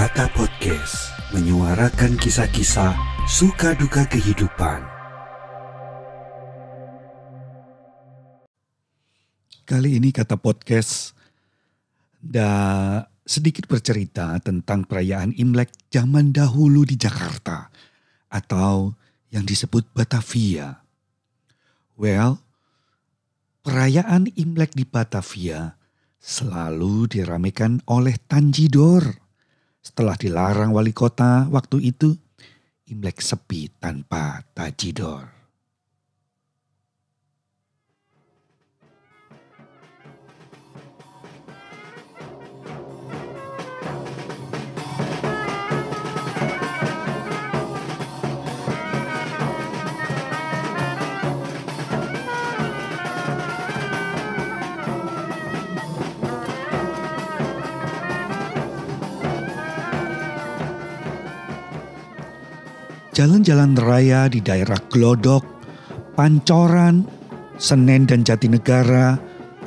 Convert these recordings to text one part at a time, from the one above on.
Kata Podcast menyuarakan kisah-kisah suka duka kehidupan. Kali ini Kata Podcast da sedikit bercerita tentang perayaan Imlek zaman dahulu di Jakarta atau yang disebut Batavia. Well, perayaan Imlek di Batavia selalu diramaikan oleh Tanjidor setelah dilarang wali kota waktu itu, Imlek sepi tanpa tajidor. Jalan-jalan raya di daerah Glodok, Pancoran, Senen dan Jatinegara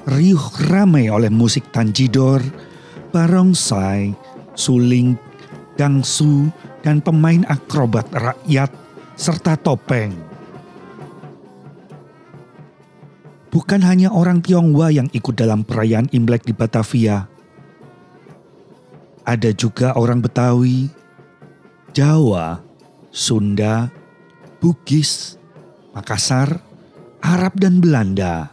riuh ramai oleh musik tanjidor, barongsai, suling, dangsu, dan pemain akrobat rakyat serta topeng. Bukan hanya orang Tionghoa yang ikut dalam perayaan Imlek di Batavia. Ada juga orang Betawi, Jawa, Sunda, Bugis, Makassar, Arab dan Belanda.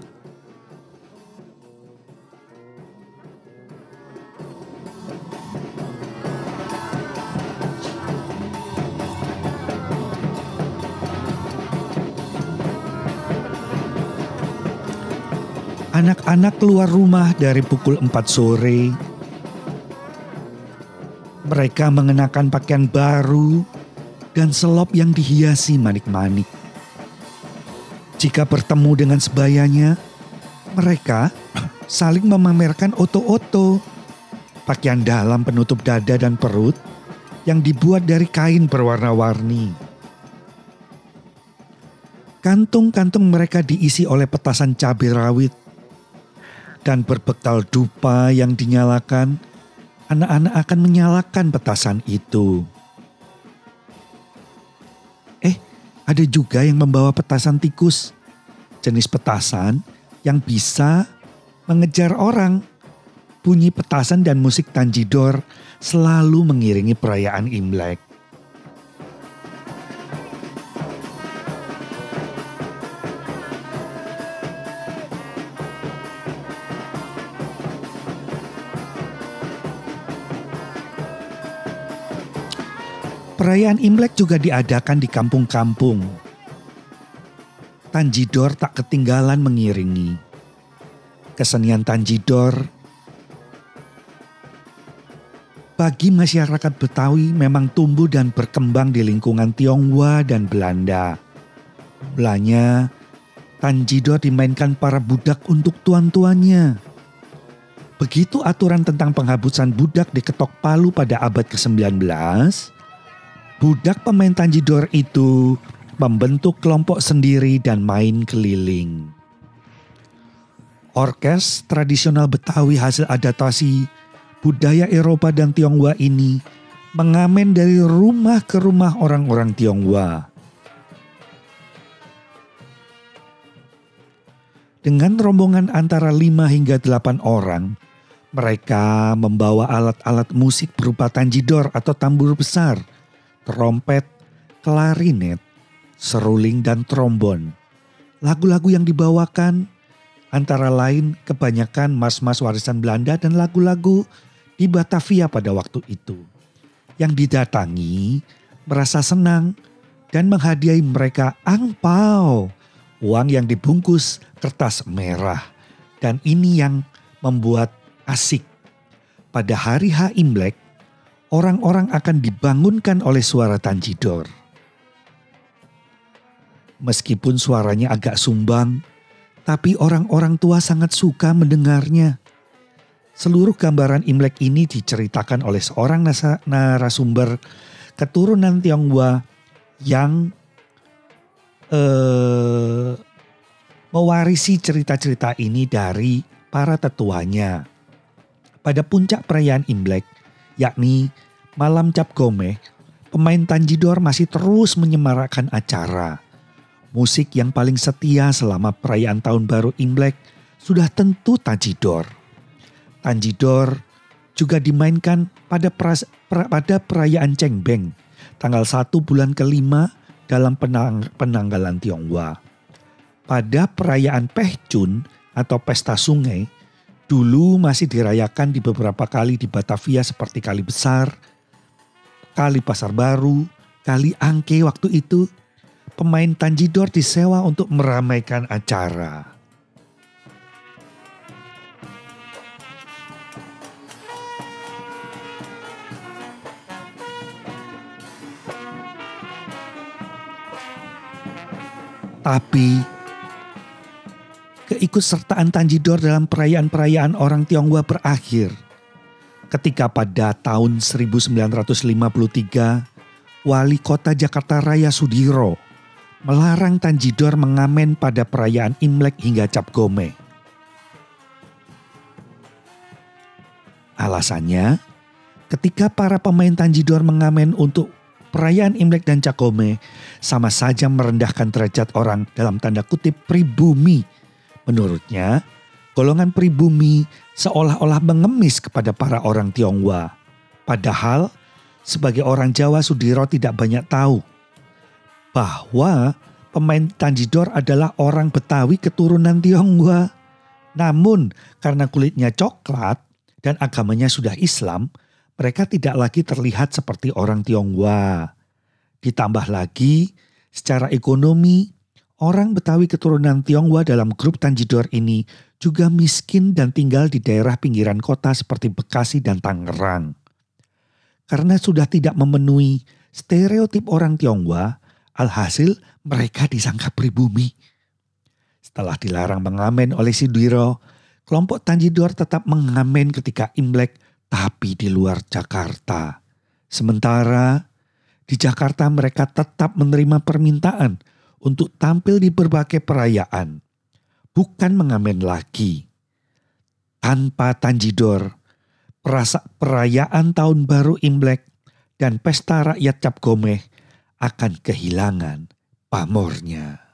Anak-anak keluar rumah dari pukul 4 sore. Mereka mengenakan pakaian baru dan selop yang dihiasi manik-manik. Jika bertemu dengan sebayanya, mereka saling memamerkan oto-oto, pakaian dalam penutup dada dan perut yang dibuat dari kain berwarna-warni. Kantung-kantung mereka diisi oleh petasan cabai rawit dan berbekal dupa yang dinyalakan, anak-anak akan menyalakan petasan itu. Ada juga yang membawa petasan tikus, jenis petasan yang bisa mengejar orang. Bunyi petasan dan musik tanjidor selalu mengiringi perayaan Imlek. Perayaan Imlek juga diadakan di kampung-kampung. Tanjidor tak ketinggalan mengiringi. Kesenian Tanjidor bagi masyarakat Betawi memang tumbuh dan berkembang di lingkungan Tionghoa dan Belanda. Mulanya, Tanjidor dimainkan para budak untuk tuan-tuannya. Begitu aturan tentang penghabusan budak diketok palu pada abad ke-19, Budak pemain tanjidor itu membentuk kelompok sendiri dan main keliling. Orkes tradisional Betawi hasil adaptasi budaya Eropa dan Tionghoa ini mengamen dari rumah ke rumah orang-orang Tionghoa. Dengan rombongan antara 5 hingga 8 orang, mereka membawa alat-alat musik berupa tanjidor atau tambur besar – trompet, klarinet, seruling, dan trombon. Lagu-lagu yang dibawakan antara lain kebanyakan mas-mas warisan Belanda dan lagu-lagu di Batavia pada waktu itu. Yang didatangi merasa senang dan menghadiahi mereka angpau, uang yang dibungkus kertas merah. Dan ini yang membuat asik. Pada hari H Imlek, orang-orang akan dibangunkan oleh suara tanjidor. Meskipun suaranya agak sumbang, tapi orang-orang tua sangat suka mendengarnya. Seluruh gambaran Imlek ini diceritakan oleh seorang narasumber keturunan Tionghoa yang eh, mewarisi cerita-cerita ini dari para tetuanya. Pada puncak perayaan Imlek, yakni malam Cap Gome, pemain Tanjidor masih terus menyemarakkan acara. Musik yang paling setia selama perayaan Tahun Baru Imlek sudah tentu Tanjidor. Tanjidor juga dimainkan pada, pras, pra, pada perayaan Cengbeng, tanggal 1 bulan kelima dalam penang, penanggalan Tionghoa. Pada perayaan Pehchun atau Pesta Sungai, dulu masih dirayakan di beberapa kali di Batavia seperti Kali Besar, Kali Pasar Baru, Kali Angke waktu itu, pemain Tanjidor disewa untuk meramaikan acara. Tapi keikutsertaan Tanjidor dalam perayaan-perayaan orang Tionghoa berakhir ketika pada tahun 1953 Wali Kota Jakarta Raya Sudiro melarang Tanjidor mengamen pada perayaan Imlek hingga Cap Gome. Alasannya, ketika para pemain Tanjidor mengamen untuk perayaan Imlek dan Cap Gome sama saja merendahkan derajat orang dalam tanda kutip pribumi. Menurutnya, golongan pribumi seolah-olah mengemis kepada para orang Tionghoa. Padahal, sebagai orang Jawa Sudiro tidak banyak tahu bahwa pemain Tanjidor adalah orang Betawi keturunan Tionghoa. Namun karena kulitnya coklat dan agamanya sudah Islam, mereka tidak lagi terlihat seperti orang Tionghoa. Ditambah lagi, secara ekonomi, orang Betawi keturunan Tionghoa dalam grup Tanjidor ini juga miskin dan tinggal di daerah pinggiran kota seperti Bekasi dan Tangerang. Karena sudah tidak memenuhi stereotip orang Tionghoa, Alhasil mereka disangka pribumi. Setelah dilarang mengamen oleh Sidwiro, kelompok Tanjidor tetap mengamen ketika Imlek tapi di luar Jakarta. Sementara di Jakarta mereka tetap menerima permintaan untuk tampil di berbagai perayaan. Bukan mengamen lagi. Tanpa Tanjidor, perayaan tahun baru Imlek dan pesta rakyat Cap Gomeh akan kehilangan pamornya.